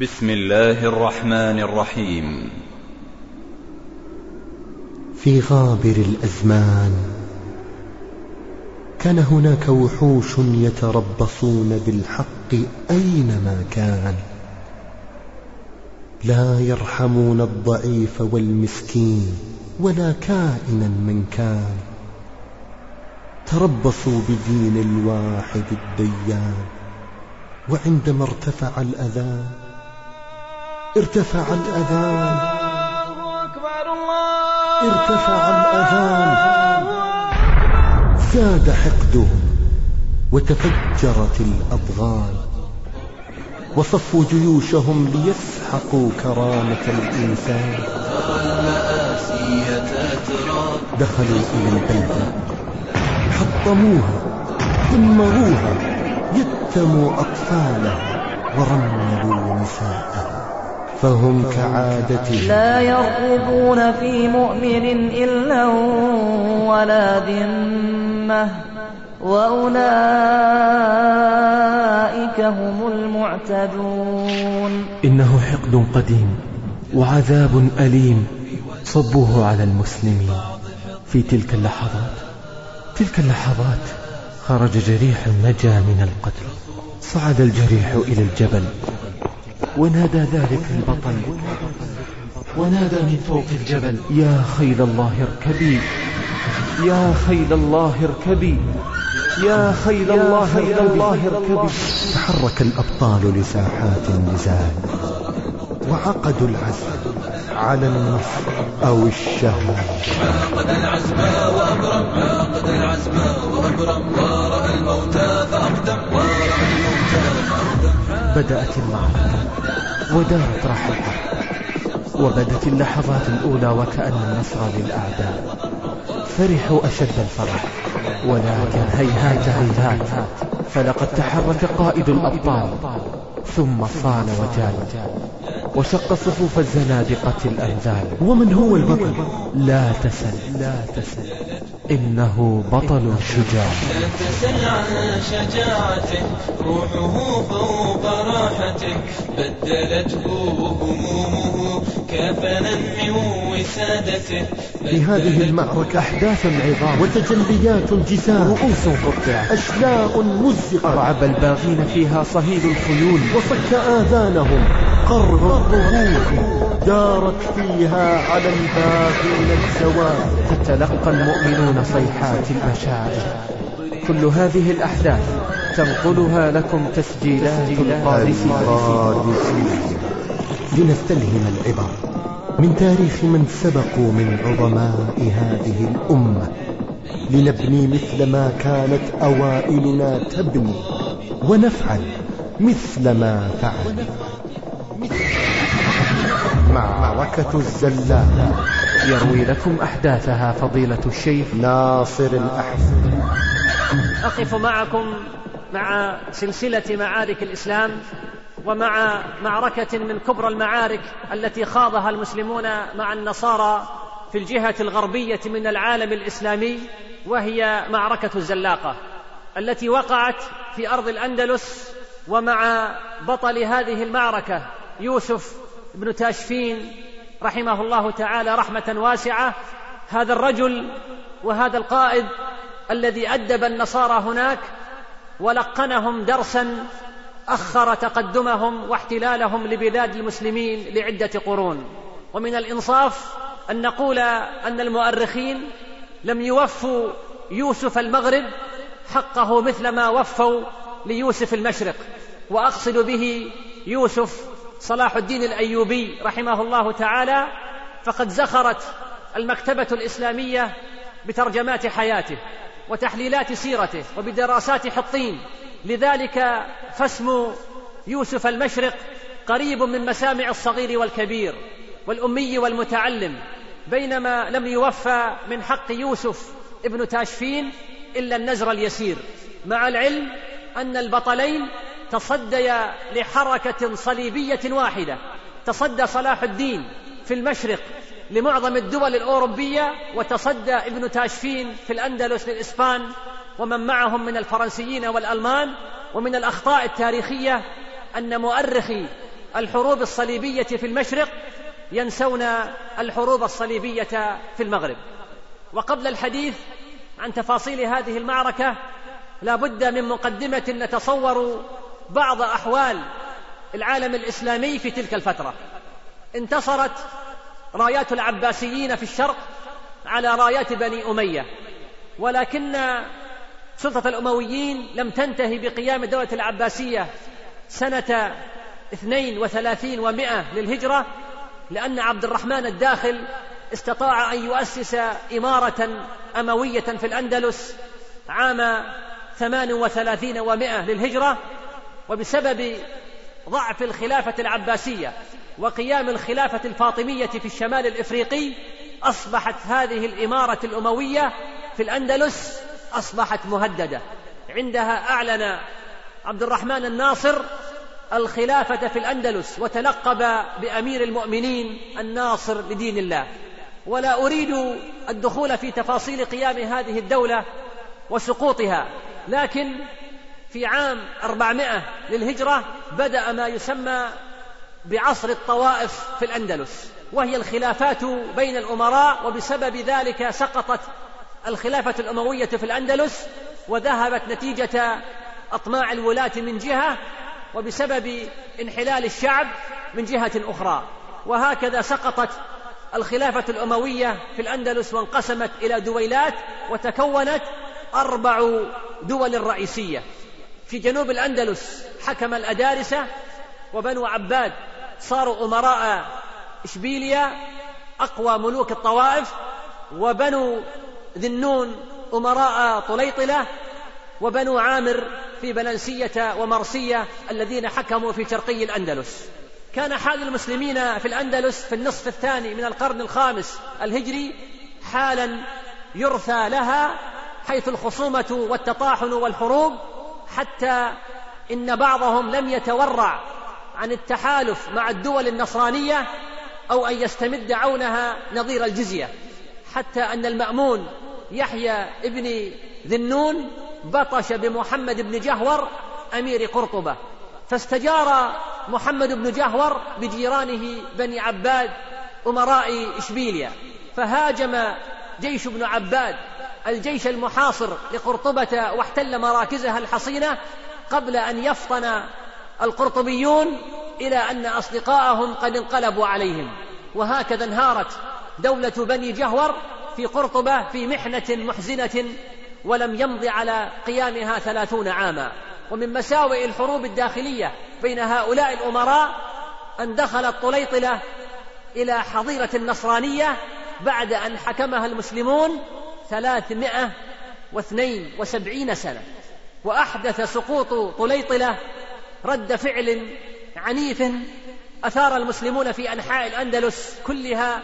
بسم الله الرحمن الرحيم. في غابر الأزمان كان هناك وحوش يتربصون بالحق أينما كان. لا يرحمون الضعيف والمسكين ولا كائنا من كان. تربصوا بدين الواحد الديان وعندما ارتفع الأذان ارتفع الأذان. ارتفع الأذان. زاد حقدهم وتفجرت الأضغان. وصفوا جيوشهم ليسحقوا كرامة الإنسان. دخلوا إلى البلدة. حطموها دمروها يتموا أطفالها ورملوا نساءها. فهم كعادتهم. لا يرقبون في مؤمن إلا ولا ذمة. وأولئك هم المعتدون. إنه حقد قديم وعذاب أليم. صبوه على المسلمين في تلك اللحظات. تلك اللحظات خرج جريح نجا من القتل. صعد الجريح إلى الجبل. ونادى ذلك البطل. ونادى من فوق الجبل يا خيل الله اركبي. يا خيل الله اركبي. يا خيل الله الله اركبي. تحرك الأبطال لساحات النزال وعقدوا العزم على النصر أو الشهادة عقد العزم وأبرم عقد العزم وأبرم. ورأى الموتى فأقدم ورأى الموتى فأقدم. بدأت المعركة ودارت رحلها وبدت اللحظات الأولى وكأن النصر للأعداء. فرحوا أشد الفرح ولكن هيهات هيهات فلقد تحرك قائد الأبطال ثم صال وجال وشق صفوف الزنادقة الأنذال. ومن هو البطل؟ لا تسل لا تسل. إنه بطل شجاع لا تسل عن شجاعته روحه فوق راحته بدلته همومه كفنا من وسادته. في هذه المعركة أحداث عظام. وتجليات جسام رؤوس قطعت أشلاء مزقت أرعب الباغين فيها صهيل الخيول. وصك آذانهم. قرع الضروح دارت فيها على الباغين الزوال تتلقى المؤمنون صيحات المشاعر. كل هذه الأحداث تنقلها لكم تسجيلات القادسين. لنستلهم العبر من تاريخ من سبقوا من عظماء هذه الأمة لنبني مثل ما كانت أوائلنا تبني ونفعل مثل ما فعل معركة الزلات يروي لكم أحداثها فضيلة الشيخ. ناصر الأحزاب أقف معكم مع سلسلة معارك الإسلام ومع معركة من كبرى المعارك التي خاضها المسلمون مع النصارى في الجهة الغربية من العالم الإسلامي وهي معركة الزلاقة التي وقعت في أرض الأندلس ومع بطل هذه المعركة يوسف بن تاشفين رحمه الله تعالى رحمة واسعة هذا الرجل وهذا القائد الذي أدب النصارى هناك ولقنهم درسا أخر تقدمهم واحتلالهم لبلاد المسلمين لعدة قرون. ومن الإنصاف أن نقول أن المؤرخين لم يوفوا يوسف المغرب حقه مثل ما وفوا ليوسف المشرق وأقصد به يوسف صلاح الدين الأيوبي رحمه الله تعالى فقد زخرت المكتبة الإسلامية بترجمات حياته وتحليلات سيرته وبدراسات حطين. لذلك فاسم يوسف المشرق قريب من مسامع الصغير والكبير والأمي والمتعلم بينما لم يوفى من حق يوسف ابن تاشفين إلا النزر اليسير مع العلم أن البطلين تصديا لحركة صليبية واحدة. تصدى صلاح الدين في المشرق لمعظم الدول الأوروبية وتصدى ابن تاشفين في الأندلس للإسبان ومن معهم من الفرنسيين والألمان ومن الأخطاء التاريخية أن مؤرخي الحروب الصليبية في المشرق ينسون الحروب الصليبية في المغرب. وقبل الحديث عن تفاصيل هذه المعركة لا بد من مقدمة نتصور بعض أحوال العالم الإسلامي في تلك الفترة. انتصرت رايات العباسيين في الشرق على رايات بني أمية. ولكن سلطة الأمويين لم تنتهي بقيام الدولة العباسية سنة اثنين وثلاثين ومائة للهجرة لأن عبد الرحمن الداخل استطاع أن يؤسس إمارة أموية في الأندلس عام ثمان وثلاثين ومائة للهجرة. وبسبب ضعف الخلافة العباسية وقيام الخلافة الفاطمية في الشمال الإفريقي أصبحت هذه الإمارة الأموية في الأندلس أصبحت مهددة. عندها أعلن عبد الرحمن الناصر الخلافة في الأندلس وتلقب بأمير المؤمنين الناصر لدين الله. ولا أريد الدخول في تفاصيل قيام هذه الدولة وسقوطها لكن في عام أربعمائة للهجرة بدأ ما يسمى بعصر الطوائف في الأندلس وهي الخلافات بين الأمراء وبسبب ذلك سقطت الخلافة الأموية في الأندلس وذهبت نتيجة أطماع الولاة من جهة وبسبب انحلال الشعب من جهة أخرى. وهكذا سقطت الخلافة الأموية في الأندلس وانقسمت إلى دويلات وتكونت أربع دول رئيسية. في جنوب الأندلس حكم الأدارسة وبنو عباد صاروا أمراء إشبيليا أقوى ملوك الطوائف وبنو ذي النون أمراء طليطلة وبنو عامر في بلنسية ومرسية الذين حكموا في شرقي الأندلس. كان حال المسلمين في الأندلس في النصف الثاني من القرن الخامس الهجري حالا يرثى لها حيث الخصومة والتطاحن والحروب حتى إن بعضهم لم يتورع عن التحالف مع الدول النصرانية أو أن يستمد عونها نظير الجزية. حتى أن المأمون يحيى ابن ذي النون بطش بمحمد بن جهور أمير قرطبة. فاستجار محمد بن جهور بجيرانه بني عباد أمراء إشبيليا. فهاجم جيش ابن عباد الجيش المحاصر لقرطبة واحتل مراكزها الحصينة قبل أن يفطن القرطبيون إلى أن أصدقاءهم قد انقلبوا عليهم. وهكذا انهارت دولة بني جهور في قرطبة في محنة محزنة ولم يمض على قيامها ثلاثون عاما. ومن مساوئ الحروب الداخلية بين هؤلاء الأمراء أن دخلت طليطلة إلى حظيرة النصرانية بعد أن حكمها المسلمون ثلاثمائة واثنين وسبعين سنة وأحدث سقوط طليطلة رد فعل عنيف أثار المسلمون في أنحاء الأندلس كلها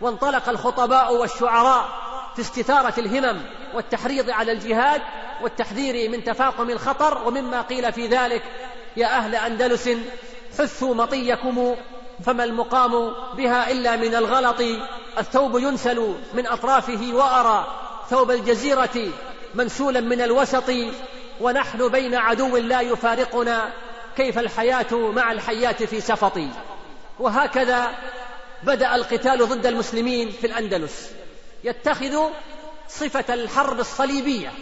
وانطلق الخطباء والشعراء في استثارة الهمم والتحريض على الجهاد والتحذير من تفاقم الخطر ومما قيل في ذلك يا أهل أندلس حثوا مطيكم فما المقام بها إلا من الغلط؟ الثوب ينسل من أطرافه وأرى ثوب الجزيرة منسولا من الوسط ونحن بين عدو لا يفارقنا كيف الحياة مع الحيات في سفط؟ وهكذا بدأ القتال ضد المسلمين في الأندلس. يتخذ صفة الحرب الصليبية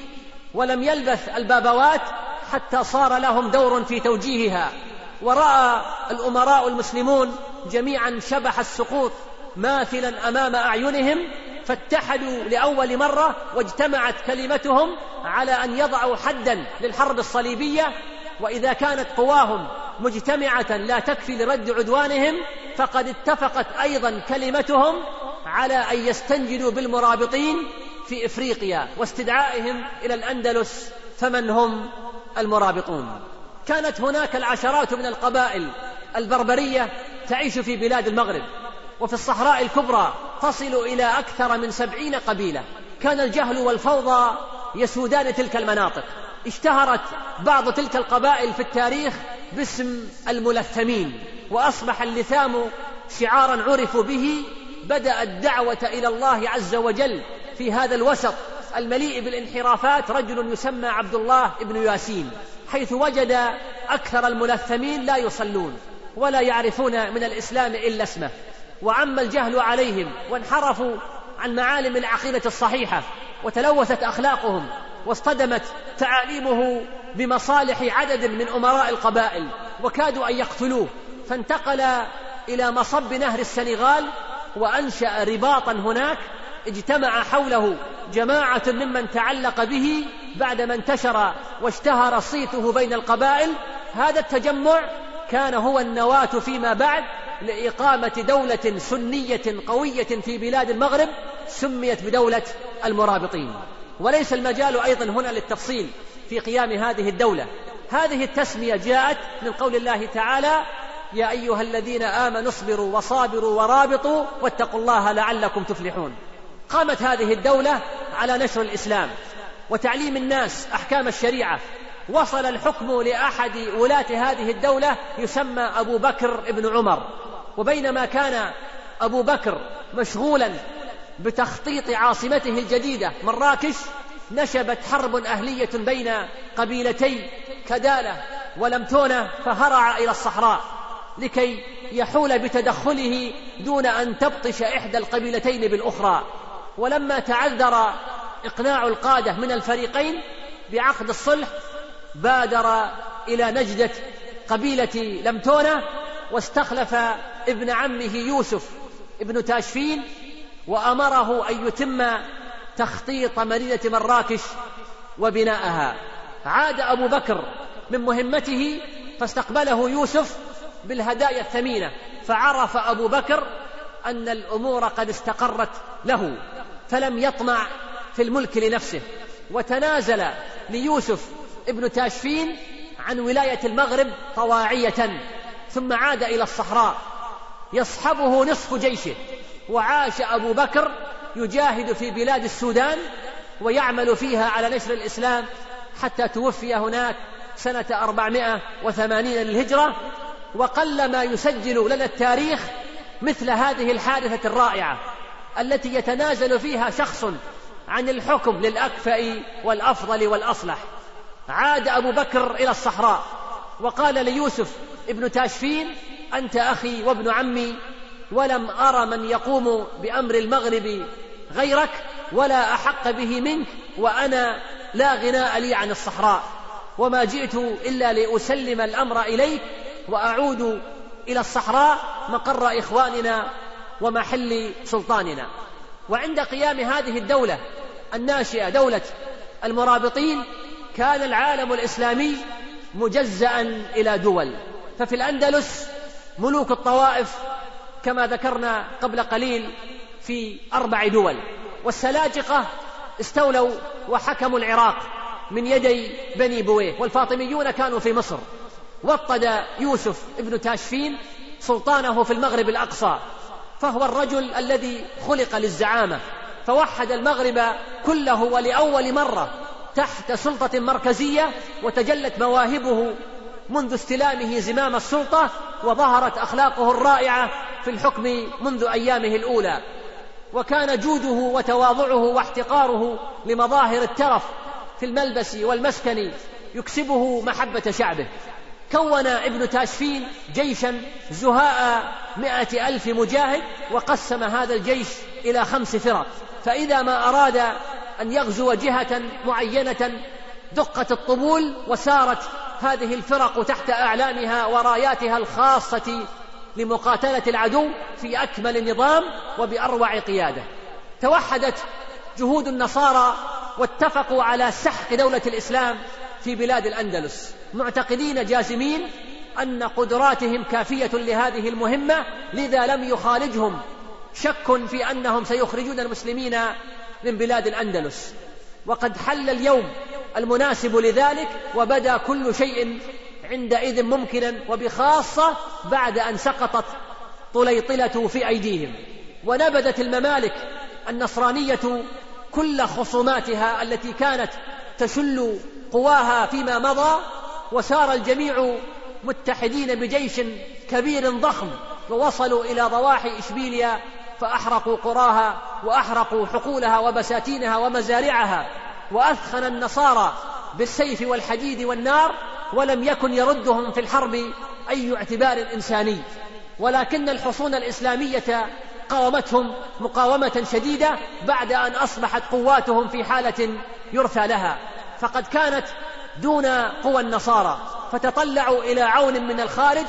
ولم يلبث البابوات حتى صار لهم دور في توجيهها. ورأى الأمراء المسلمون جميعا شبح السقوط ماثلا أمام أعينهم فاتحدوا لأول مرة واجتمعت كلمتهم على أن يضعوا حدا للحرب الصليبية. وإذا كانت قواهم مجتمعة لا تكفي لرد عدوانهم فقد اتفقت أيضا كلمتهم على أن يستنجدوا بالمرابطين في إفريقيا واستدعائهم إلى الأندلس فمن هم المرابطون؟ كانت هناك العشرات من القبائل البربرية تعيش في بلاد المغرب وفي الصحراء الكبرى تصل إلى أكثر من سبعين قبيلة. كان الجهل والفوضى يسودان تلك المناطق. اشتهرت بعض تلك القبائل في التاريخ باسم الملثمين وأصبح اللثام شعارا عرفوا به بدأ الدعوة إلى الله عز وجل في هذا الوسط المليء بالانحرافات. رجل يسمى عبد الله بن ياسين. حيث وجد أكثر الملثمين لا يصلون ولا يعرفون من الإسلام إلا اسمه. وعم الجهل عليهم وانحرفوا عن معالم العقيدة الصحيحة وتلوثت أخلاقهم واصطدمت تعاليمه بمصالح عدد من أمراء القبائل وكادوا أن يقتلوه. فانتقل إلى مصب نهر السنغال وأنشأ رباطا هناك اجتمع حوله جماعة ممن تعلق به بعدما انتشر واشتهر صيته بين القبائل هذا التجمع كان هو النواة فيما بعد لإقامة دولة سنية قوية في بلاد المغرب سميت بدولة المرابطين. وليس المجال أيضا هنا للتفصيل في قيام هذه الدولة. هذه التسمية جاءت من قول الله تعالى يا أيها الذين آمنوا اصبروا وصابروا ورابطوا واتقوا الله لعلكم تفلحون قامت هذه الدولة على نشر الإسلام. وتعليم الناس أحكام الشريعة. وصل الحكم لأحد ولاة هذه الدولة يسمى أبو بكر بن عمر. وبينما كان أبو بكر مشغولا بتخطيط عاصمته الجديدة مراكش نشبت حرب أهلية بين قبيلتي كدالة ولمتونة فهرع إلى الصحراء لكي يحول بتدخله دون أن تبطش إحدى القبيلتين بالأخرى. ولما تعذر إقناع القادة من الفريقين بعقد الصلح بادر إلى نجدة قبيلة لمتونة واستخلف ابن عمه يوسف ابن تاشفين وأمره أن يتم تخطيط مدينة مراكش وبناءها. عاد أبو بكر من مهمته فاستقبله يوسف بالهدايا الثمينة فعرف أبو بكر أن الأمور قد استقرت له فلم يطمع في الملك لنفسه. وتنازل ليوسف ابن تاشفين عن ولاية المغرب طواعية ثم عاد إلى الصحراء. يصحبه نصف جيشه. وعاش أبو بكر يجاهد في بلاد السودان ويعمل فيها على نشر الإسلام حتى توفي هناك سنة أربعمائة وثمانين للهجرة. وقل ما يسجل لنا التاريخ مثل هذه الحادثة الرائعة التي يتنازل فيها شخص عن الحكم للأكفأ والأفضل والأصلح. عاد أبو بكر إلى الصحراء وقال ليوسف ابن تاشفين أنت أخي وابن عمي ولم أرى من يقوم بأمر المغرب غيرك ولا أحق به منك وأنا لا غناء لي عن الصحراء وما جئت إلا لأسلم الأمر إليك وأعود إلى الصحراء مقر إخواننا ومحل سلطاننا. وعند قيام هذه الدولة الناشئة دولة المرابطين كان العالم الإسلامي مجزأ إلى دول. ففي الأندلس ملوك الطوائف كما ذكرنا قبل قليل في أربع دول والسلاجقة استولوا وحكموا العراق من يدي بني بويه والفاطميون كانوا في مصر. وطد يوسف ابن تاشفين سلطانه في المغرب الأقصى. فهو الرجل الذي خلق للزعامة فوحد المغرب كله ولأول مرة تحت سلطة مركزية وتجلت مواهبه منذ استلامه زمام السلطة وظهرت أخلاقه الرائعة في الحكم منذ أيامه الأولى. وكان جوده وتواضعه واحتقاره لمظاهر الترف في الملبس والمسكن يكسبه محبة شعبه. كون ابن تاشفين جيشا زهاء مائة ألف مجاهد وقسم هذا الجيش إلى خمس فرق. فإذا ما أراد أن يغزو جهة معينة دقت الطبول وسارت هذه الفرق تحت أعلامها وراياتها الخاصة لمقاتلة العدو في أكمل نظام وبأروع قيادة. توحدت جهود النصارى واتفقوا على سحق دولة الإسلام في بلاد الأندلس. معتقدين جازمين أن قدراتهم كافية لهذه المهمة لذا لم يخالجهم. شك في أنهم سيخرجون المسلمين من بلاد الأندلس. وقد حل اليوم المناسب لذلك وبدا كل شيء عندئذ ممكنا وبخاصة بعد أن سقطت طليطلة في أيديهم. ونبذت الممالك النصرانية كل خصوماتها التي كانت تشل قواها فيما مضى وسار الجميع متحدين بجيش كبير ضخم ووصلوا إلى ضواحي إشبيليا فأحرقوا قراها وأحرقوا حقولها وبساتينها ومزارعها وأثخن النصارى بالسيف والحديد والنار ولم يكن يردهم في الحرب أي اعتبار إنساني ولكن الحصون الإسلامية قاومتهم مقاومة شديدة بعد أن أصبحت قواتهم في حالة يرثى لها فقد كانت دون قوى النصارى فتطلعوا إلى عون من الخارج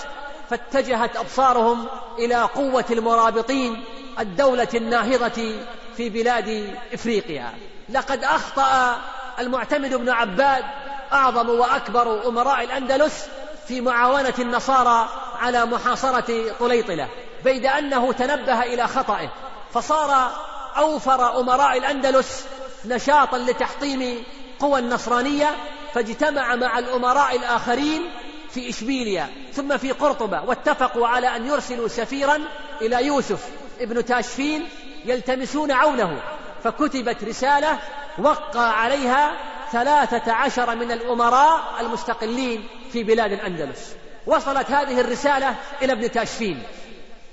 فاتجهت أبصارهم إلى قوة المرابطين الدولة الناهضة في بلاد إفريقيا. لقد أخطأ المعتمد بن عباد أعظم وأكبر أمراء الأندلس في معاونة النصارى على محاصرة طليطلة بيد أنه تنبه إلى خطئه فصار أوفر أمراء الأندلس نشاطا لتحطيم قوى النصرانية فاجتمع مع الأمراء الآخرين في إشبيليا ثم في قرطبة واتفقوا على أن يرسلوا سفيرا إلى يوسف ابن تاشفين يلتمسون عونه. فكتبت رسالة وقع عليها ثلاثة عشر من الأمراء المستقلين في بلاد الأندلس. وصلت هذه الرسالة إلى ابن تاشفين.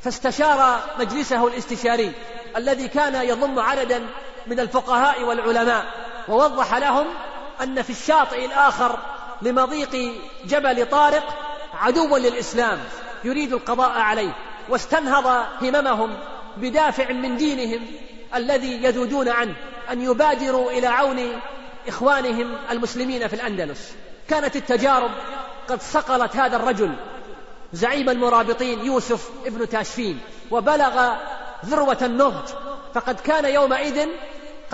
فاستشار مجلسه الاستشاري الذي كان يضم عددا من الفقهاء والعلماء. ووضح لهم أن في الشاطئ الآخر لمضيق جبل طارق عدوا للإسلام يريد القضاء عليه واستنهض هممهم بدافع من دينهم الذي يذودون عنه أن يبادروا إلى عون إخوانهم المسلمين في الأندلس. كانت التجارب قد صقلت هذا الرجل زعيم المرابطين يوسف ابن تاشفين وبلغ ذروة النضج فقد كان يومئذ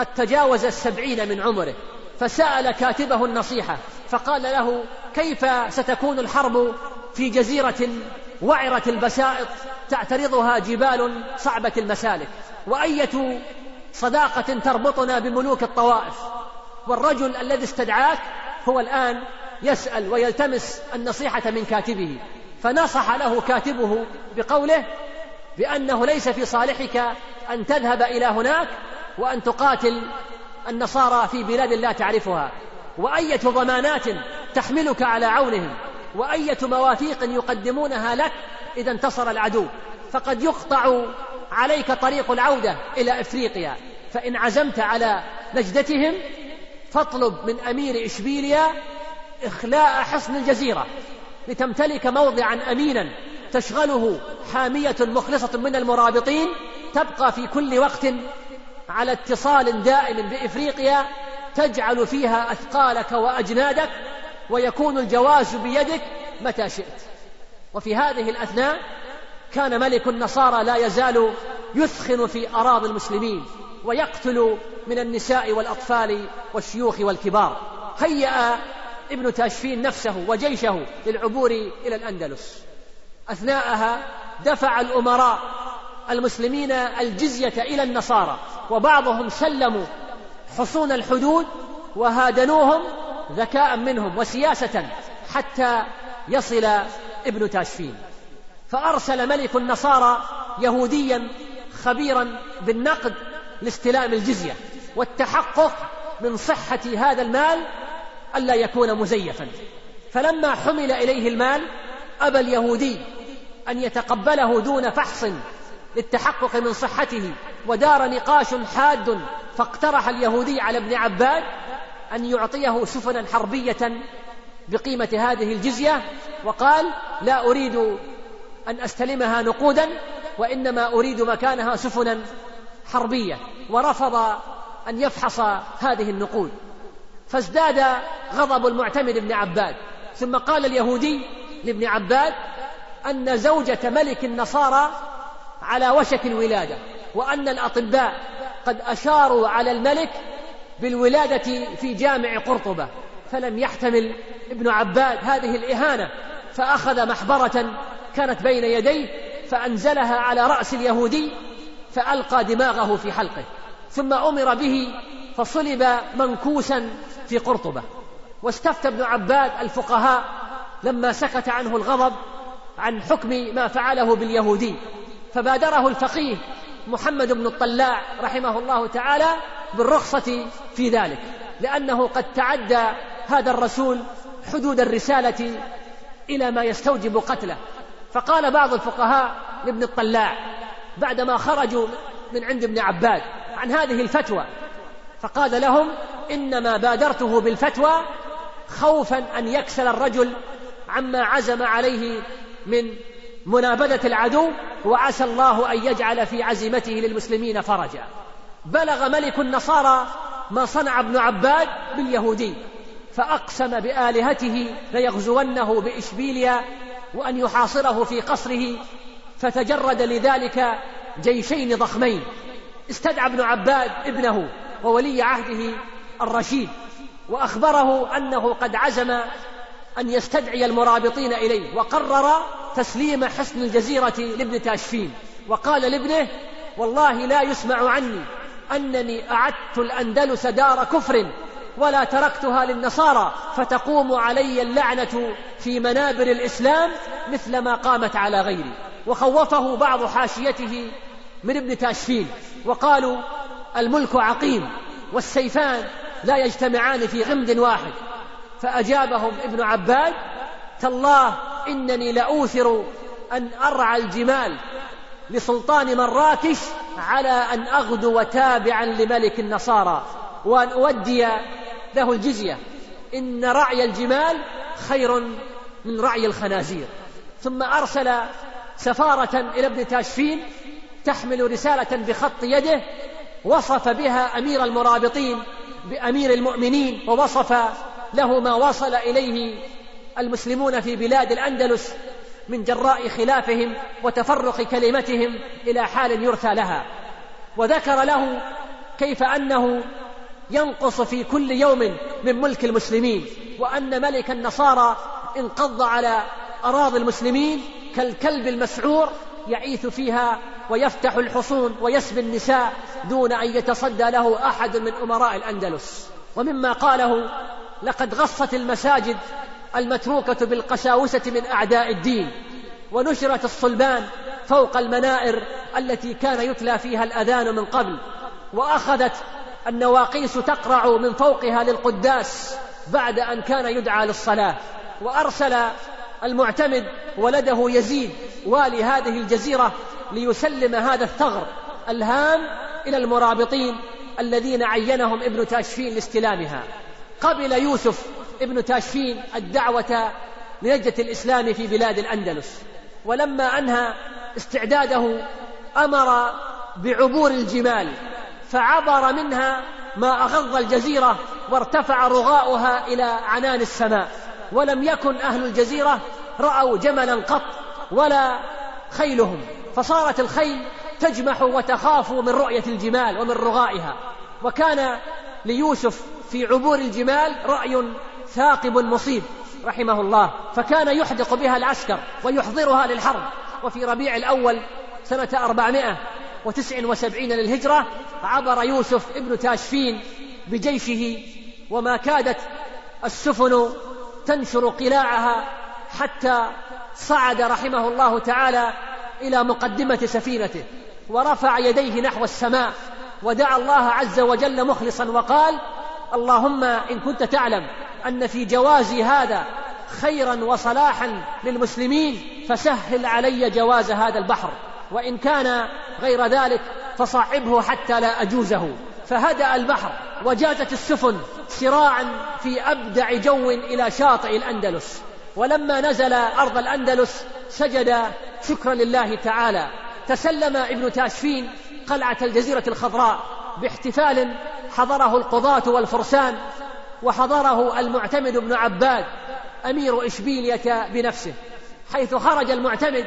قد تجاوز السبعين من عمره فسأل كاتبه النصيحة فقال له كيف ستكون الحرب في جزيرة وعرة البسائط تعترضها جبال صعبة المسالك؟ وأية صداقة تربطنا بملوك الطوائف؟ والرجل الذي استدعاك هو الآن يسأل ويلتمس النصيحة من كاتبه. فنصح له كاتبه بقوله بأنه ليس في صالحك أن تذهب إلى هناك وأن تقاتل النصارى في بلاد لا تعرفها وأية ضمانات تحملك على عونهم وأية مواثيق يقدمونها لك إذا انتصر العدو. فقد يقطع عليك طريق العودة إلى إفريقيا. فإن عزمت على نجدتهم فاطلب من أمير إشبيليا إخلاء حصن الجزيرة لتمتلك موضعا أمينا تشغله حامية مخلصة من المرابطين تبقى في كل وقت على اتصال دائم بإفريقيا تجعل فيها أثقالك وأجنادك ويكون الجواز بيدك متى شئت. وفي هذه الأثناء كان ملك النصارى لا يزال يثخن في أراضي المسلمين ويقتل من النساء والأطفال والشيوخ والكبار. هيأ ابن تاشفين نفسه وجيشه للعبور إلى الأندلس. أثناءها دفع الأمراء المسلمين الجزية إلى النصارى وبعضهم سلموا حصون الحدود وهادنوهم ذكاء منهم وسياسة حتى يصل ابن تاشفين. فأرسل ملك النصارى يهوديا خبيرا بالنقد لاستلام الجزية والتحقق من صحة هذا المال ألا يكون مزيفا. فلما حمل إليه المال أبى اليهودي أن يتقبله دون فحص للتحقق من صحته ودار نقاش حاد فاقترح اليهودي على ابن عباد أن يعطيه سفنا حربية بقيمة هذه الجزية وقال لا أريد أن أستلمها نقودا وإنما أريد مكانها سفنا حربية ورفض أن يفحص هذه النقود. فازداد غضب المعتمد بن عباد. ثم قال اليهودي لابن عباد أن زوجة ملك النصارى على وشك الولادة وأن الأطباء قد أشاروا على الملك بالولادة في جامع قرطبة فلم يحتمل ابن عباد هذه الإهانة فأخذ محبرة كانت بين يديه فأنزلها على رأس اليهودي فألقى دماغه في حلقه م أمر به فصلب منكوسا في قرطبة. واستفتى ابن عباد الفقهاء لما سكت عنه الغضب عن حكم ما فعله باليهودي. فبادره الفقيه محمد بن الطلاع رحمه الله تعالى بالرخصة في ذلك لأنه قد تعدى هذا الرسول حدود الرسالة إلى ما يستوجب قتله. فقال بعض الفقهاء لابن الطلاع بعدما خرجوا من عند ابن عباد عن هذه الفتوى فقال لهم إنما بادرته بالفتوى خوفا أن يكسل الرجل عما عزم عليه من منابذة العدو وعسى الله أن يجعل في عزيمته للمسلمين فرجا. بلغ ملك النصارى ما صنع ابن عباد باليهودي فأقسم بآلهته ليغزونه بإشبيليا وأن يحاصره في قصره فتجرد لذلك جيشين ضخمين. استدعى ابن عباد ابنه وولي عهده الرشيد وأخبره أنه قد عزم أن يستدعي المرابطين إليه وقرر تسليم حصن الجزيرة لابن تاشفين. وقال لابنه والله لا يسمع عني أنني أعدت الأندلس دار كفر ولا تركتها للنصارى فتقوم علي اللعنة في منابر الإسلام مثل ما قامت على غيري. وخوفه بعض حاشيته من ابن تاشفين. وقالوا الملك عقيم والسيفان لا يجتمعان في غمد واحد. فأجابهم ابن عباد تالله إنني لأوثر أن أرعى الجمال لسلطان مراكش على أن أغدو تابعا لملك النصارى وأن أودي له الجزية. إن رعي الجمال خير من رعي الخنازير. ثم أرسل سفارة إلى ابن تاشفين تحمل رسالة بخط يده وصف بها أمير المرابطين بأمير المؤمنين ووصف له ما وصل إليه المسلمون في بلاد الأندلس من جراء خلافهم وتفرق كلمتهم إلى حال يرثى لها. وذكر له كيف أنه ينقص في كل يوم من ملك المسلمين وأن ملك النصارى انقض على أراضي المسلمين كالكلب المسعور يعيث فيها ويفتح الحصون ويسبي النساء دون أن يتصدى له أحد من أمراء الأندلس. ومما قاله لقد غصت المساجد المتروكة بالقساوسة من أعداء الدين ونشرت الصلبان فوق المنائر التي كان يتلى فيها الأذان من قبل وأخذت النواقيس تقرع من فوقها للقداس بعد أن كان يدعى للصلاة وأرسل المعتمد ولده يزيد والي هذه الجزيرة ليسلم هذا الثغر الهام إلى المرابطين الذين عينهم ابن تاشفين لاستلامها. قبل يوسف ابن تاشفين الدعوة لنجدة الإسلام في بلاد الأندلس. ولما أنهى استعداده أمر بعبور الجمال فعبر منها ما أغض الجزيرة وارتفع رغاؤها إلى عنان السماء. ولم يكن أهل الجزيرة رأوا جملا قط ولا خيلهم فصارت الخيل تجمح وتخاف من رؤية الجمال ومن رغائها. وكان ليوسف في عبور الجمال رأي ثاقب مصيب رحمه الله. فكان يحدق بها العسكر ويحضرها للحرب. وفي ربيع الأول سنة أربعمائة وتسع وسبعين للهجرة عبر يوسف ابن تاشفين بجيشه وما كادت السفن تنشر قلاعها حتى صعد رحمه الله تعالى إلى مقدمة سفينته. ورفع يديه نحو السماء ودعا الله عز وجل مخلصا وقال اللهم إن كنت تعلم أن في جوازي هذا خيرا وصلاحا للمسلمين فسهل علي جواز هذا البحر. وإن كان غير ذلك فصعبه حتى لا أجوزه. فهدأ البحر وجازت السفن سراعا في أبدع جو إلى شاطئ الأندلس. ولما نزل أرض الأندلس سجد شكرا لله تعالى. تسلم ابن تاشفين قلعة الجزيرة الخضراء باحتفال حضره القضاة والفرسان وحضره المعتمد بن عباد أمير إشبيلية بنفسه حيث خرج المعتمد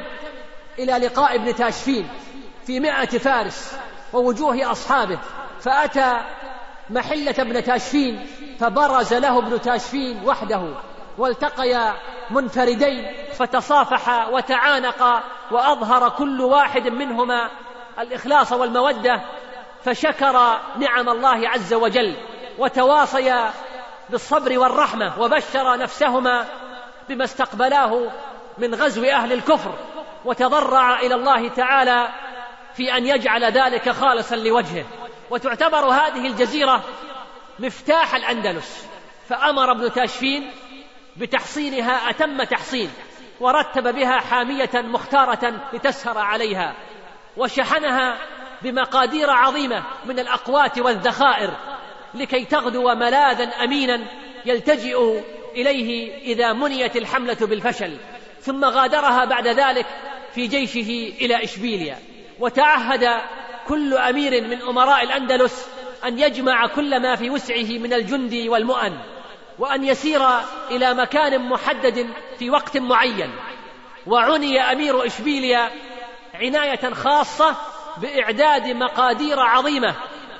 إلى لقاء ابن تاشفين في مئة فارس ووجوه أصحابه فأتى محلة ابن تاشفين فبرز له ابن تاشفين وحده والتقيا منفردين فتصافحا وتعانقا وأظهر كل واحد منهما الإخلاص والمودة فشكر نعم الله عز وجل وتواصيا بالصبر والرحمة وبشر نفسهما بما استقبلاه من غزو أهل الكفر وتضرع إلى الله تعالى في أن يجعل ذلك خالصا لوجهه. وتعتبر هذه الجزيرة مفتاح الأندلس. فأمر ابن تاشفين بتحصينها أتم تحصين ورتب بها حامية مختارة لتسهر عليها. وشحنها بمقادير عظيمة من الأقوات والذخائر لكي تغدو ملاذا أمينا يلتجئ إليه إذا منيت الحملة بالفشل ثم غادرها بعد ذلك في جيشه إلى إشبيليا. وتعهد كل أمير من أمراء الأندلس أن يجمع كل ما في وسعه من الجند والمؤن وأن يسير إلى مكان محدد في وقت معين. وعني أمير إشبيليا عناية خاصة بإعداد مقادير عظيمة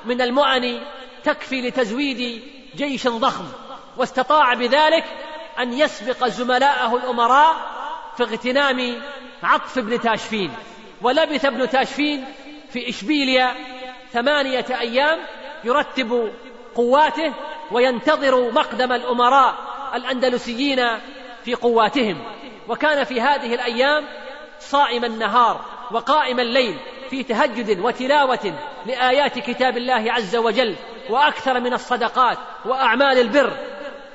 من المؤن تكفي لتزويد جيش ضخم واستطاع بذلك أن يسبق زملائه الأمراء في اغتنام عطف ابن تاشفين. ولبث ابن تاشفين في إشبيليا ثمانية أيام يرتب قواته وينتظر مقدم الأمراء الأندلسيين في قواتهم. وكان في هذه الأيام صائم النهار وقائم الليل. في تهجد وتلاوة لآيات كتاب الله عز وجل وأكثر من الصدقات وأعمال البر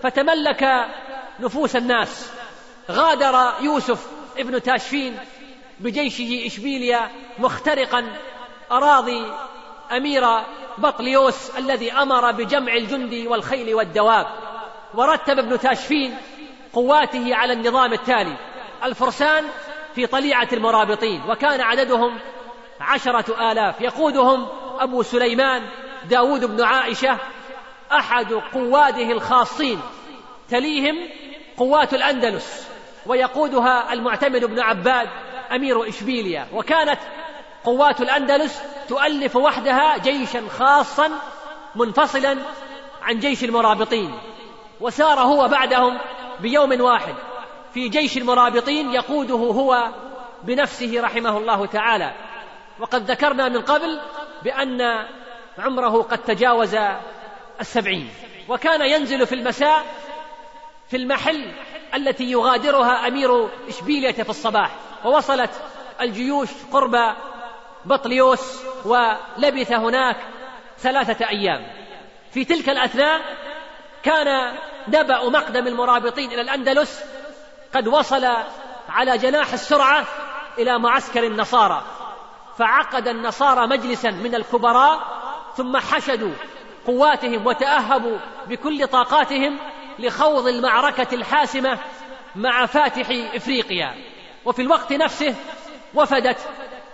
فتملك نفوس الناس. غادر يوسف ابن تاشفين بجيشه إشبيليا مخترقا أراضي أمير بطليوس الذي أمر بجمع الجند والخيل والدواب ورتب ابن تاشفين قواته على النظام التالي الفرسان في طليعة المرابطين وكان عددهم عشرة آلاف. يقودهم أبو سليمان داود بن عائشة أحد قواده الخاصين. تليهم قوات الأندلس ويقودها المعتمد بن عباد أمير إشبيليا. وكانت قوات الأندلس تؤلف وحدها جيشا خاصا منفصلا عن جيش المرابطين. وسار هو بعدهم بيوم واحد. في جيش المرابطين يقوده هو بنفسه رحمه الله تعالى. وقد ذكرنا من قبل بأن عمره قد تجاوز السبعين. وكان ينزل في المساء في المحل التي يغادرها أمير إشبيلية في الصباح. ووصلت الجيوش قرب بطليوس ولبث هناك ثلاثة أيام. في تلك الأثناء كان نبأ مقدم المرابطين إلى الأندلس قد وصل على جناح السرعة إلى معسكر النصارى. فعقد النصارى مجلسا من الكبراء ثم حشدوا قواتهم وتأهبوا بكل طاقاتهم لخوض المعركة الحاسمة مع فاتح إفريقيا. وفي الوقت نفسه وفدت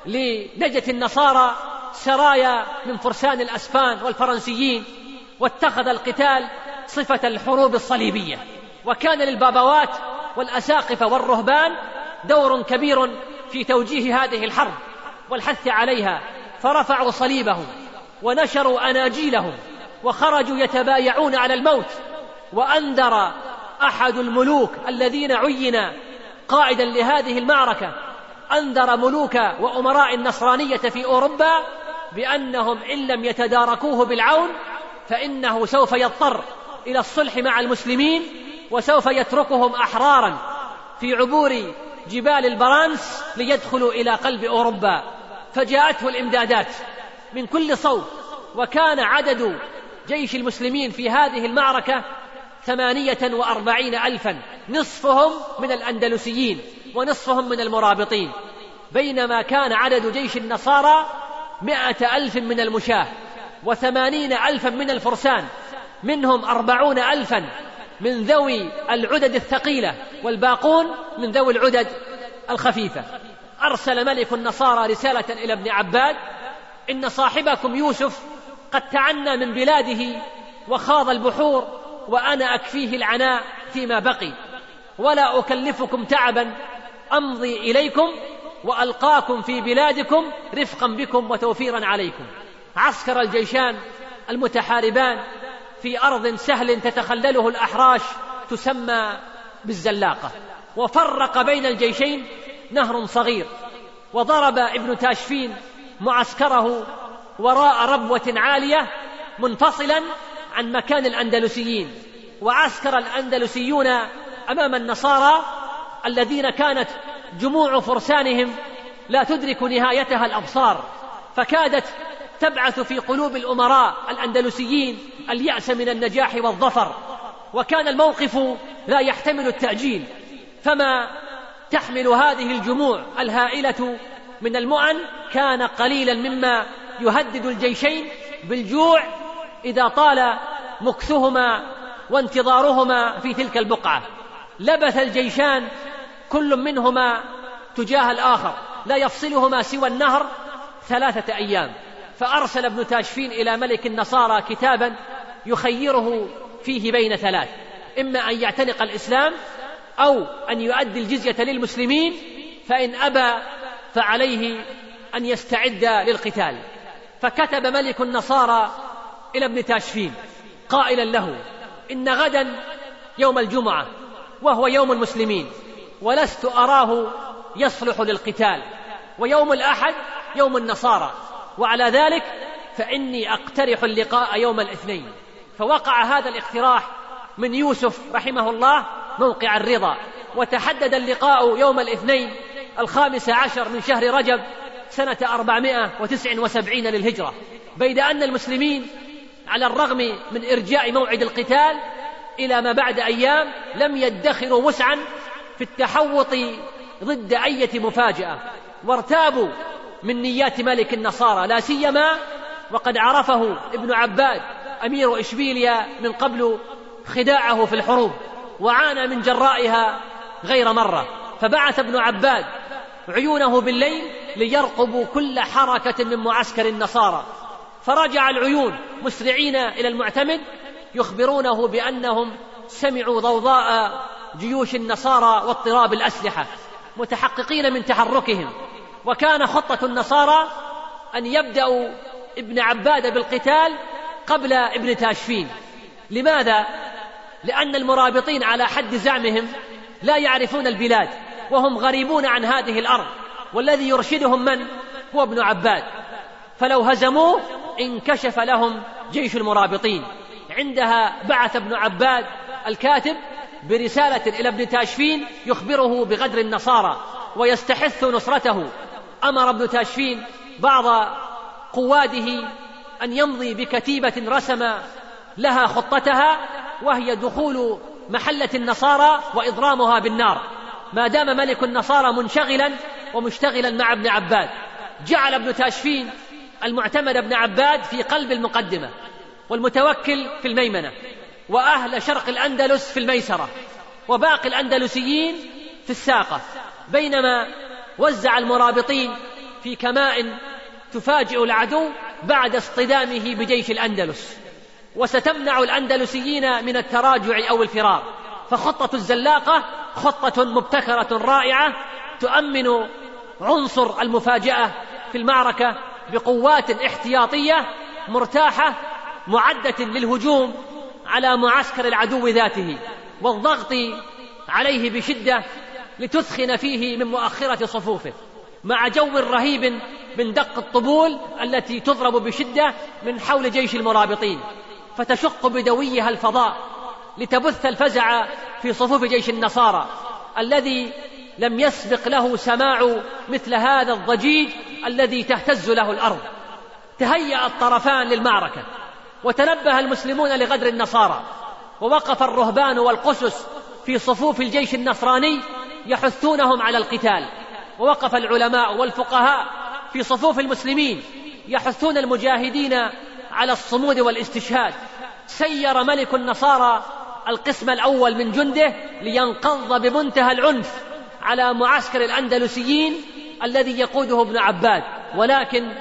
لنجة النصارى سرايا من فرسان الأسبان والفرنسيين واتخذ القتال صفة الحروب الصليبية. وكان للبابوات والأساقفة والرهبان دور كبير في توجيه هذه الحرب. والحث عليها فرفعوا صليبهم ونشروا أناجيلهم وخرجوا يتبايعون على الموت وأنذر أحد الملوك الذين عين قائدا لهذه المعركة أنذر ملوك وأمراء النصرانية في أوروبا بأنهم إن لم يتداركوه بالعون فإنه سوف يضطر إلى الصلح مع المسلمين وسوف يتركهم أحرارا في عبور جبال البرانس ليدخلوا إلى قلب أوروبا. فجاءته الإمدادات من كل صوب وكان عدد جيش المسلمين في هذه المعركة ثمانية وأربعين ألفا نصفهم من الأندلسيين ونصفهم من المرابطين بينما كان عدد جيش النصارى مائة ألف من المشاة وثمانين ألفا من الفرسان منهم أربعون ألفا من ذوي العدد الثقيلة والباقون من ذوي العدد الخفيفة. أرسل ملك النصارى رسالة إلى ابن عباد إن صاحبكم يوسف قد تعنى من بلاده وخاض البحور وأنا أكفيه العناء فيما بقي. ولا أكلفكم تعبا أمضي إليكم وألقاكم في بلادكم رفقا بكم وتوفيرا عليكم. عسكر الجيشان المتحاربان في أرض سهل تتخلله الأحراش تسمى بالزلاقة. وفرق بين الجيشين نهر صغير وضرب ابن تاشفين معسكره وراء ربوة عالية منفصلا عن مكان الأندلسيين وعسكر الأندلسيون أمام النصارى الذين كانت جموع فرسانهم لا تدرك نهايتها الأبصار فكادت تبعث في قلوب الأمراء الأندلسيين اليأس من النجاح والظفر وكان الموقف لا يحتمل التأجيل فما تحمل هذه الجموع الهائلة من المؤن كان قليلا مما يهدد الجيشين بالجوع إذا طال مكثهما وانتظارهما في تلك البقعة. لبث الجيشان كل منهما تجاه الآخر لا يفصلهما سوى النهر ثلاثة أيام. فأرسل ابن تاشفين إلى ملك النصارى كتابا يخيره فيه بين ثلاث إما أن يعتنق الإسلام أو أن يؤدي الجزية للمسلمين فإن أبى فعليه أن يستعد للقتال. فكتب ملك النصارى إلى ابن تاشفين قائلا له إن غدا يوم الجمعة وهو يوم المسلمين ولست أراه يصلح للقتال ويوم الأحد يوم النصارى. وعلى ذلك فإني أقترح اللقاء يوم الاثنين. فوقع هذا الاقتراح من يوسف رحمه الله موقع الرضا. وتحدد اللقاء يوم الاثنين الخامس عشر من شهر رجب سنة أربعمائة وتسع وسبعين للهجرة. بيد أن المسلمين على الرغم من إرجاء موعد القتال إلى ما بعد أيام لم يدخروا وسعا في التحوط ضد أية مفاجأة. وارتابوا من نيات ملك النصارى. لا سيما وقد عرفه ابن عباد أمير إشبيليا من قبل خداعه في الحروب. وعانى من جرائها غير مرة. فبعث ابن عباد عيونه بالليل ليرقبوا كل حركة من معسكر النصارى. فرجع العيون مسرعين إلى المعتمد يخبرونه بأنهم سمعوا ضوضاء جيوش النصارى واضطراب الأسلحة متحققين من تحركهم. وكان خطة النصارى أن يبدأوا ابن عبادة بالقتال قبل ابن تاشفين. لماذا؟ لأن المرابطين على حد زعمهم لا يعرفون البلاد وهم غريبون عن هذه الأرض. والذي يرشدهم من؟ هو ابن عباد. فلو هزموه انكشف لهم جيش المرابطين. عندها بعث ابن عباد الكاتب برسالة إلى ابن تاشفين يخبره بغدر النصارى ويستحث نصرته. أمر ابن تاشفين بعض قواده أن يمضي بكتيبة رسم لها خطتها وهي دخول محلة النصارى وإضرامها بالنار. ما دام ملك النصارى منشغلا ومشتغلا مع ابن عباد جعل ابن تاشفين المعتمد ابن عباد في قلب المقدمة والمتوكل في الميمنة وأهل شرق الأندلس في الميسرة وباقي الأندلسيين في الساقة بينما وزع المرابطين في كماء تفاجئ العدو بعد اصطدامه بجيش الأندلس. وستمنع الأندلسيين من التراجع أو الفرار. فخطة الزلاقة خطة مبتكرة رائعة تؤمن عنصر المفاجأة في المعركة بقوات احتياطية مرتاحة معدة للهجوم على معسكر العدو ذاته والضغط عليه بشدة لتثخن فيه من مؤخرة صفوفه. مع جو رهيب من دق الطبول التي تضرب بشدة من حول جيش المرابطين. فتشق بدويها الفضاء لتبث الفزع في صفوف جيش النصارى الذي لم يسبق له سماع مثل هذا الضجيج الذي تهتز له الأرض. تهيأ الطرفان للمعركة وتنبه المسلمون لغدر النصارى ووقف الرهبان والقسس في صفوف الجيش النصراني يحثونهم على القتال ووقف العلماء والفقهاء في صفوف المسلمين يحثون المجاهدين على الصمود والاستشهاد. سير ملك النصارى القسم الأول من جنده لينقض بمنتهى العنف على معسكر الأندلسيين الذي يقوده ابن عباد. ولكن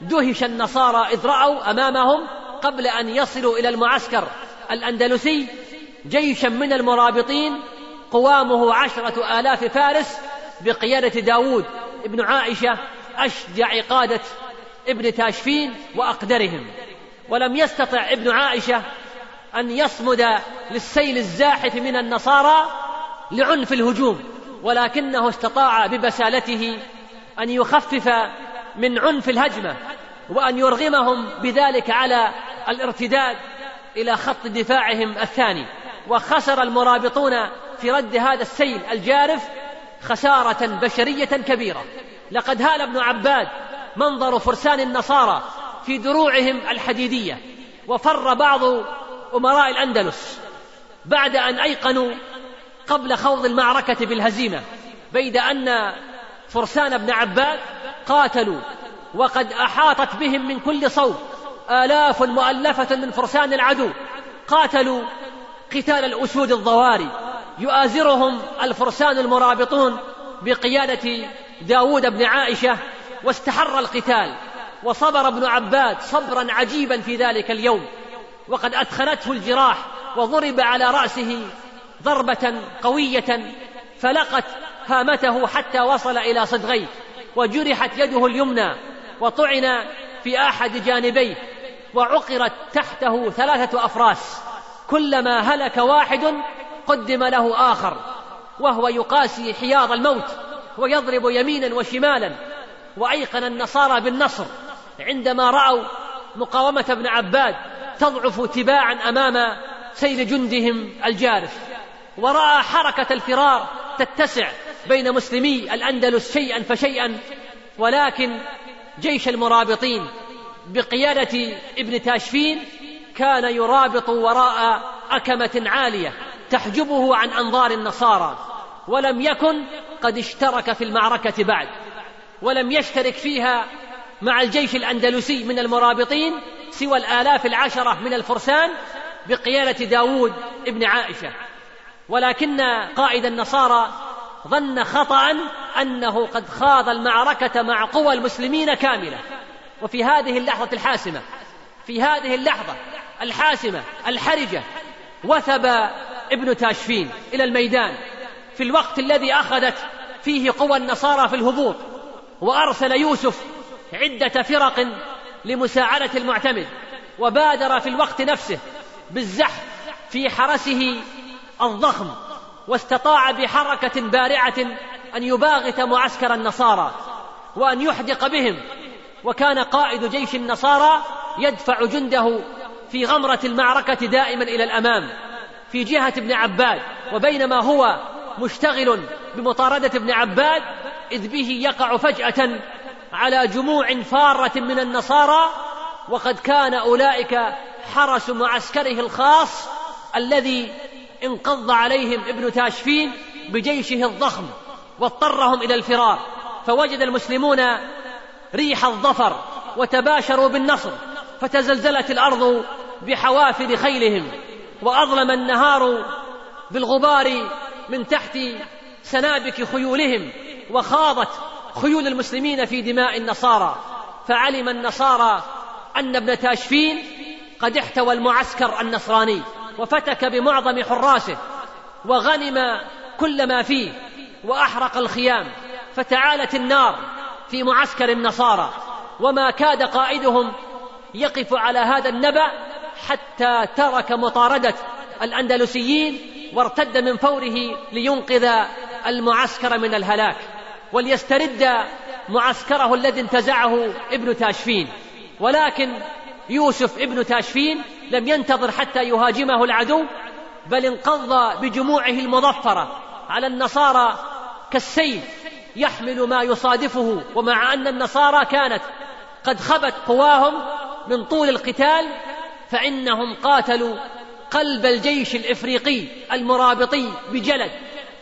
دهش النصارى إذ رأوا أمامهم قبل أن يصلوا إلى المعسكر الأندلسي جيشا من المرابطين قوامه عشرة آلاف فارس بقيادة داود ابن عائشة أشجع قادة ابن تاشفين وأقدرهم. ولم يستطع ابن عائشة أن يصمد للسيل الزاحف من النصارى لعنف الهجوم ولكنه استطاع ببسالته أن يخفف من عنف الهجمة وأن يرغمهم بذلك على الارتداد إلى خط دفاعهم الثاني. وخسر المرابطون في رد هذا السيل الجارف خسارة بشرية كبيرة. لقد هال ابن عباد منظر فرسان النصارى في دروعهم الحديدية وفر بعض أمراء الأندلس بعد أن أيقنوا قبل خوض المعركة بالهزيمه بيد أن فرسان ابن عباد قاتلوا وقد أحاطت بهم من كل صوب آلاف مؤلفة من فرسان العدو قاتلوا قتال الأسود الضواري يؤازرهم الفرسان المرابطون بقيادة داود بن عائشة واستحر القتال. وصبر ابن عباد صبرا عجيبا في ذلك اليوم. وقد أدخلته الجراح وضرب على رأسه ضربة قوية فلقت هامته حتى وصل إلى صدغيه. وجرحت يده اليمنى وطعن في أحد جانبيه. وعقرت تحته ثلاثة أفراس كلما هلك واحد قدم له آخر. وهو يقاسي حياض الموت ويضرب يمينا وشمالا. وأيقن النصارى بالنصر. عندما رأوا مقاومة ابن عباد تضعف تباعا أمام سيل جندهم الجارف ورأى حركة الفرار تتسع بين مسلمي الأندلس شيئا فشيئا ولكن جيش المرابطين بقيادة ابن تاشفين كان يرابط وراء أكمة عالية تحجبه عن أنظار النصارى ولم يكن قد اشترك في المعركة بعد ولم يشترك فيها مع الجيش الأندلسي من المرابطين سوى الآلاف العشرة من الفرسان بقيادة داود ابن عائشة. ولكن قائد النصارى ظن خطأ أنه قد خاض المعركة مع قوى المسلمين كاملة. وفي هذه اللحظة الحاسمة في هذه اللحظة الحاسمة الحرجة وثب ابن تاشفين إلى الميدان في الوقت الذي أخذت فيه قوى النصارى في الهبوط وأرسل يوسف عدة فرق لمساعدة المعتمد وبادر في الوقت نفسه بالزحف في حرسه الضخم واستطاع بحركة بارعة أن يباغت معسكر النصارى وأن يحدق بهم وكان قائد جيش النصارى يدفع جنده في غمرة المعركة دائما إلى الأمام في جهة ابن عباد وبينما هو مشتغل بمطاردة ابن عباد إذ به يقع فجأة على جموع فارة من النصارى وقد كان أولئك حرس معسكره الخاص الذي انقض عليهم ابن تاشفين بجيشه الضخم واضطرهم إلى الفرار. فوجد المسلمون ريح الظفر وتباشروا بالنصر فتزلزلت الأرض بحوافر خيلهم وأظلم النهار بالغبار من تحت سنابك خيولهم وخاضت خيول المسلمين في دماء النصارى. فعلم النصارى أن ابن تاشفين قد احتوى المعسكر النصراني وفتك بمعظم حراسه وغنم كل ما فيه وأحرق الخيام فتعالت النار في معسكر النصارى. وما كاد قائدهم يقف على هذا النبأ حتى ترك مطاردة الأندلسيين وارتد من فوره لينقذ المعسكر من الهلاك. وليسترد معسكره الذي انتزعه ابن تاشفين. ولكن يوسف ابن تاشفين لم ينتظر حتى يهاجمه العدو بل انقض بجموعه المظفرة على النصارى كالسيف يحمل ما يصادفه ومع أن النصارى كانت قد خبت قواهم من طول القتال فإنهم قاتلوا قلب الجيش الإفريقي المرابطي بجلد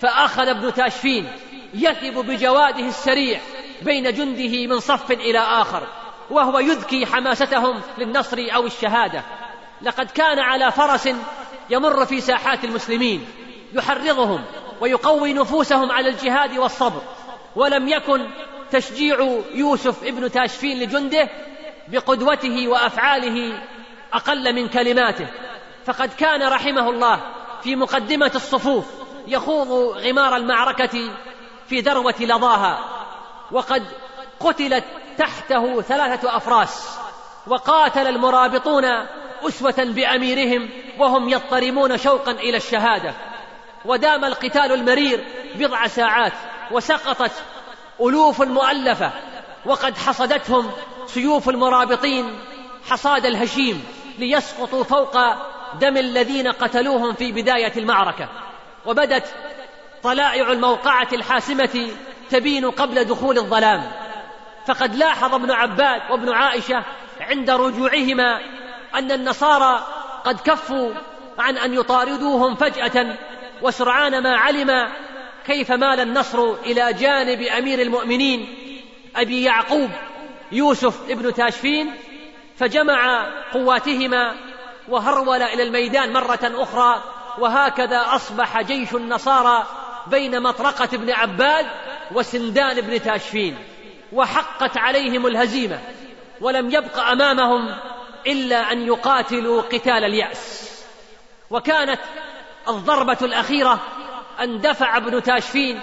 فأخذ ابن تاشفين يثب بجواده السريع بين جنده من صف إلى آخر وهو يذكي حماستهم للنصر أو الشهادة. لقد كان على فرس يمر في ساحات المسلمين يحرضهم ويقوي نفوسهم على الجهاد والصبر. ولم يكن تشجيع يوسف ابن تاشفين لجنده بقدوته وأفعاله أقل من كلماته. فقد كان رحمه الله في مقدمة الصفوف يخوض غمار المعركة في ذروة لظاها وقد قتلت تحته ثلاثة أفراس وقاتل المرابطون أسوة بأميرهم وهم يضطرمون شوقا إلى الشهادة. ودام القتال المرير بضع ساعات وسقطت ألوف مؤلفة وقد حصدتهم سيوف المرابطين حصاد الهشيم ليسقطوا فوق دم الذين قتلوهم في بداية المعركة. وبدت طلائع الموقعة الحاسمة تبين قبل دخول الظلام. فقد لاحظ ابن عباد وابن عائشة عند رجوعهما أن النصارى قد كفوا عن أن يطاردوهم فجأة وسرعان ما علم كيف مال النصر إلى جانب أمير المؤمنين أبي يعقوب يوسف ابن تاشفين فجمع قواتهما وهرول إلى الميدان مرة أخرى وهكذا أصبح جيش النصارى بين مطرقة بن عباد وسندان بن تاشفين وحقت عليهم الهزيمة ولم يبق أمامهم إلا أن يقاتلوا قتال اليأس. وكانت الضربة الأخيرة أن دفع ابن تاشفين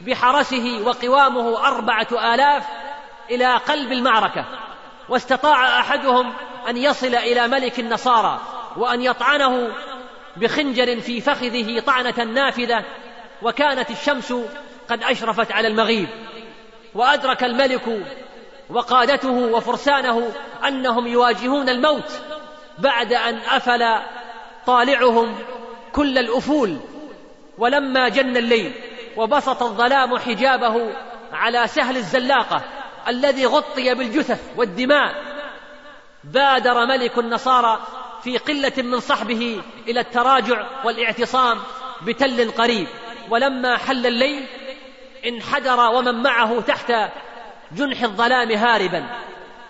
بحرسه وقوامه أربعة آلاف إلى قلب المعركة واستطاع أحدهم أن يصل إلى ملك النصارى وأن يطعنه بخنجر في فخذه طعنة نافذة وكانت الشمس قد أشرفت على المغيب وأدرك الملك وقادته وفرسانه أنهم يواجهون الموت بعد أن أفل طالعهم كل الأفول. ولما جن الليل وبسط الظلام حجابه على سهل الزلاقة الذي غطي بالجثث والدماء بادر ملك النصارى في قلة من صحبه إلى التراجع والاعتصام بتل قريب. ولما حل الليل انحدر ومن معه تحت جنح الظلام هاربا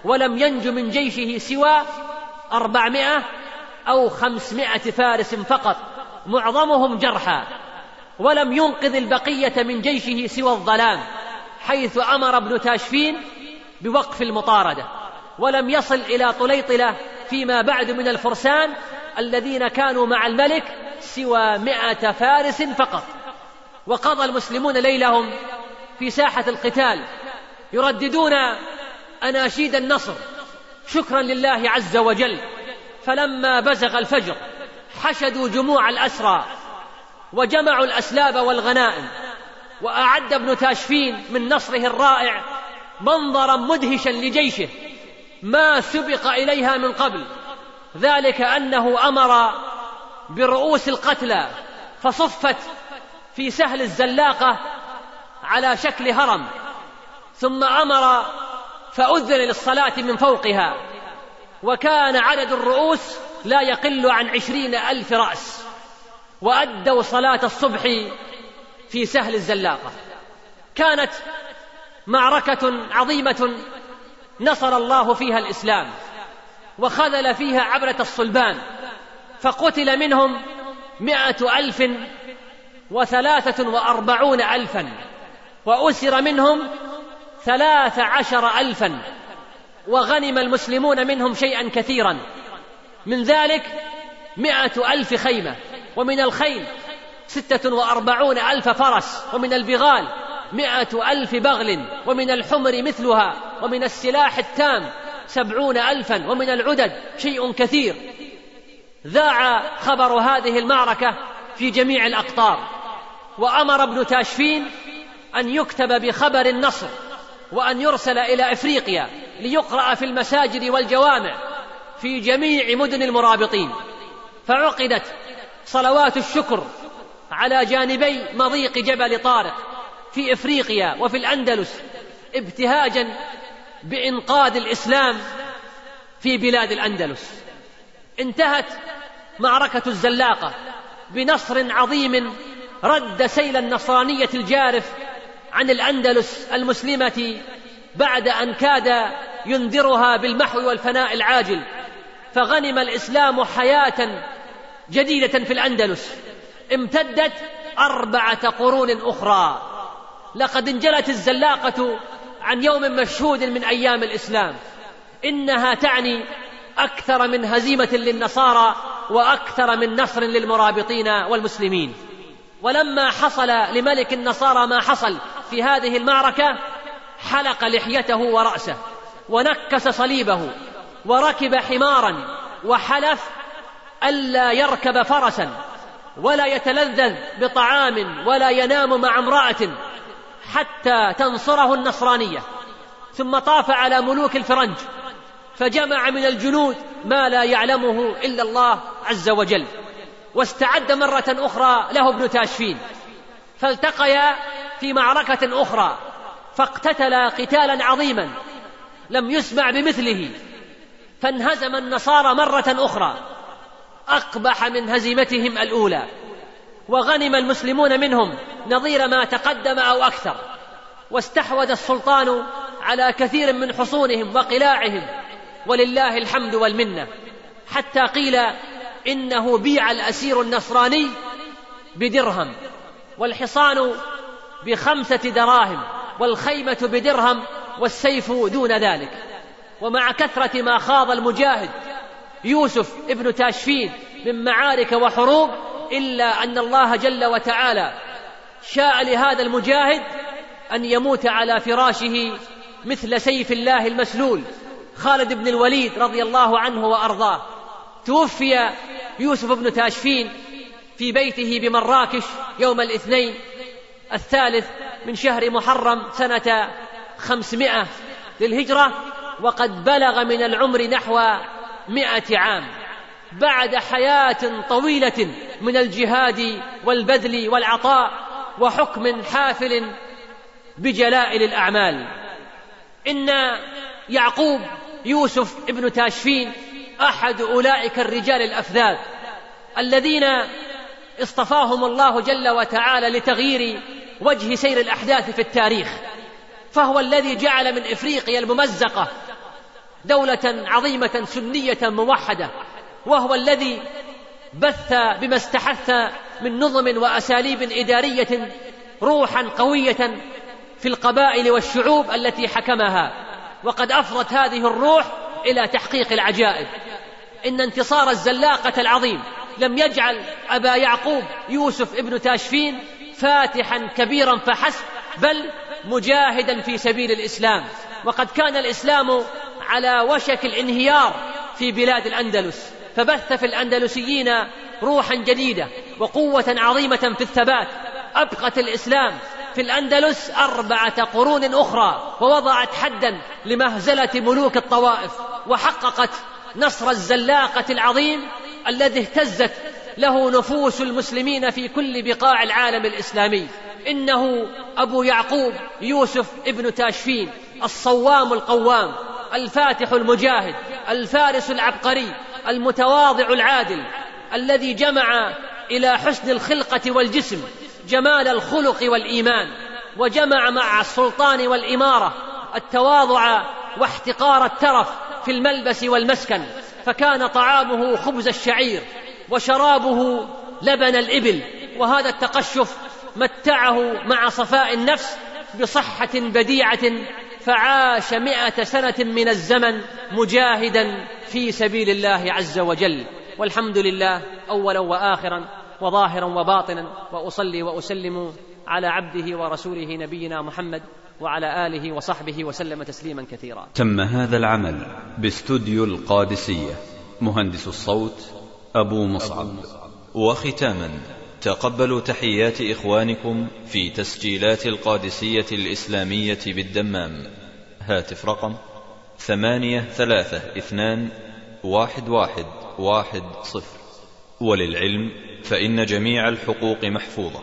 ولم ينج من جيشه سوى أربعمائة أو خمسمائة فارس فقط معظمهم جرحى ولم ينقذ البقية من جيشه سوى الظلام حيث أمر ابن تاشفين بوقف المطاردة ولم يصل إلى طليطلة فيما بعد من الفرسان الذين كانوا مع الملك سوى مائة فارس فقط. وقضى المسلمون ليلهم في ساحة القتال يرددون أناشيد النصر. شكرا لله عز وجل. فلما بزغ الفجر حشدوا جموع الأسرى وجمعوا الأسلاب والغنائم وأعد ابن تاشفين من نصره الرائع منظرا مدهشا لجيشه. ما سبق إليها من قبل. ذلك أنه أمر برؤوس القتلى فصفت في سهل الزلاقة على شكل هرم ثم أمر فأذن للصلاة من فوقها وكان عدد الرؤوس لا يقل عن عشرين ألف رأس وأدوا صلاة الصبح في سهل الزلاقة. كانت معركة عظيمة نصر الله فيها الإسلام وخذل فيها عبرة الصلبان فقتل منهم مائة ألف وثلاثة وأربعون ألفا وأسر منهم ثلاث عشر ألفا وغنم المسلمون منهم شيئا كثيرا. من ذلك مائة ألف خيمة ومن الخيل ستة وأربعون ألف فرس ومن البغال مائة ألف بغل ومن الحمر مثلها ومن السلاح التام سبعون ألفا ومن العدد شيء كثير. ذاع خبر هذه المعركة في جميع الأقطار. وأمر ابن تاشفين أن يكتب بخبر النصر وأن يرسل إلى إفريقيا ليقرأ في المساجد والجوامع في جميع مدن المرابطين. فعقدت صلوات الشكر على جانبي مضيق جبل طارق في إفريقيا وفي الأندلس ابتهاجا بإنقاذ الإسلام في بلاد الأندلس. انتهت معركة الزلاقة بنصر عظيم رد سيل النصرانية الجارف عن الأندلس المسلمة بعد أن كاد ينذرها بالمحو والفناء العاجل فغنم الإسلام حياة جديدة في الأندلس امتدت أربعة قرون أخرى. لقد انجلت الزلاقة عن يوم مشهود من أيام الإسلام إنها تعني أكثر من هزيمة للنصارى وأكثر من نصر للمرابطين والمسلمين. ولما حصل لملك النصارى ما حصل في هذه المعركة حلق لحيته ورأسه ونكس صليبه وركب حمارا وحلف ألا يركب فرسا ولا يتلذذ بطعام ولا ينام مع امرأة حتى تنصره النصرانية. ثم طاف على ملوك الفرنج فجمع من الجنود ما لا يعلمه إلا الله عز وجل. واستعد مرة أخرى له ابن تاشفين. فالتقيا في معركة أخرى فاقتتلا قتالا عظيما لم يسمع بمثله فانهزم النصارى مرة أخرى أقبح من هزيمتهم الأولى وغنم المسلمون منهم نظير ما تقدم أو أكثر واستحوذ السلطان على كثير من حصونهم وقلاعهم ولله الحمد والمنة حتى قيل إنه بيع الأسير النصراني بدرهم والحصان بخمسة دراهم والخيمة بدرهم والسيف دون ذلك. ومع كثرة ما خاض المجاهد يوسف ابن تاشفين من معارك وحروب إلا أن الله جل وتعالى شاء لهذا المجاهد أن يموت على فراشه مثل سيف الله المسلول خالد بن الوليد رضي الله عنه وأرضاه. توفي يوسف بن تاشفين في بيته بمراكش يوم الاثنين الثالث من شهر محرم سنة خمسمائة للهجرة وقد بلغ من العمر نحو مائة عام. بعد حياة طويلة من الجهاد والبذل والعطاء وحكم حافل بجلائل الأعمال. إن يعقوب يوسف ابن تاشفين أحد أولئك الرجال الأفذاذ الذين اصطفاهم الله جل وتعالى لتغيير وجه سير الأحداث في التاريخ فهو الذي جعل من إفريقيا الممزقة دولة عظيمة سنية موحدة وهو الذي بث بما استحث من نظم وأساليب إدارية روحا قوية في القبائل والشعوب التي حكمها وقد أفضت هذه الروح إلى تحقيق العجائب. إن انتصار الزلاقة العظيم لم يجعل أبا يعقوب يوسف ابن تاشفين فاتحا كبيرا فحسب بل مجاهدا في سبيل الإسلام. وقد كان الإسلام على وشك الانهيار في بلاد الأندلس فبث في الأندلسيين روحا جديدة وقوة عظيمة في الثبات. أبقت الإسلام في الأندلس أربعة قرون أخرى ووضعت حدا لمهزلة ملوك الطوائف وحققت نصر الزلاقة العظيم الذي اهتزت له نفوس المسلمين في كل بقاع العالم الإسلامي. إنه أبو يعقوب يوسف ابن تاشفين الصوام القوام الفاتح المجاهد الفارس العبقري المتواضع العادل الذي جمع إلى حسن الخلقة والجسم جمال الخلق والإيمان وجمع مع السلطان والإمارة التواضع واحتقار الترف في الملبس والمسكن فكان طعامه خبز الشعير وشرابه لبن الإبل وهذا التقشف متعه مع صفاء النفس بصحة بديعة فعاش مئة سنة من الزمن مجاهدا في سبيل الله عز وجل. والحمد لله أولا وآخرا وظاهرا وباطنا وأصلي وأسلم على عبده ورسوله نبينا محمد وعلى آله وصحبه وسلم تسليما كثيرا. تم هذا العمل باستوديو القادسية. مهندس الصوت أبو مصعب. وختاما تقبلوا تحيات إخوانكم في تسجيلات القادسية الإسلامية بالدمام. هاتف رقم ثمانية ثلاثة اثنان واحد واحد واحد صفر. وللعلم فإن جميع الحقوق محفوظة.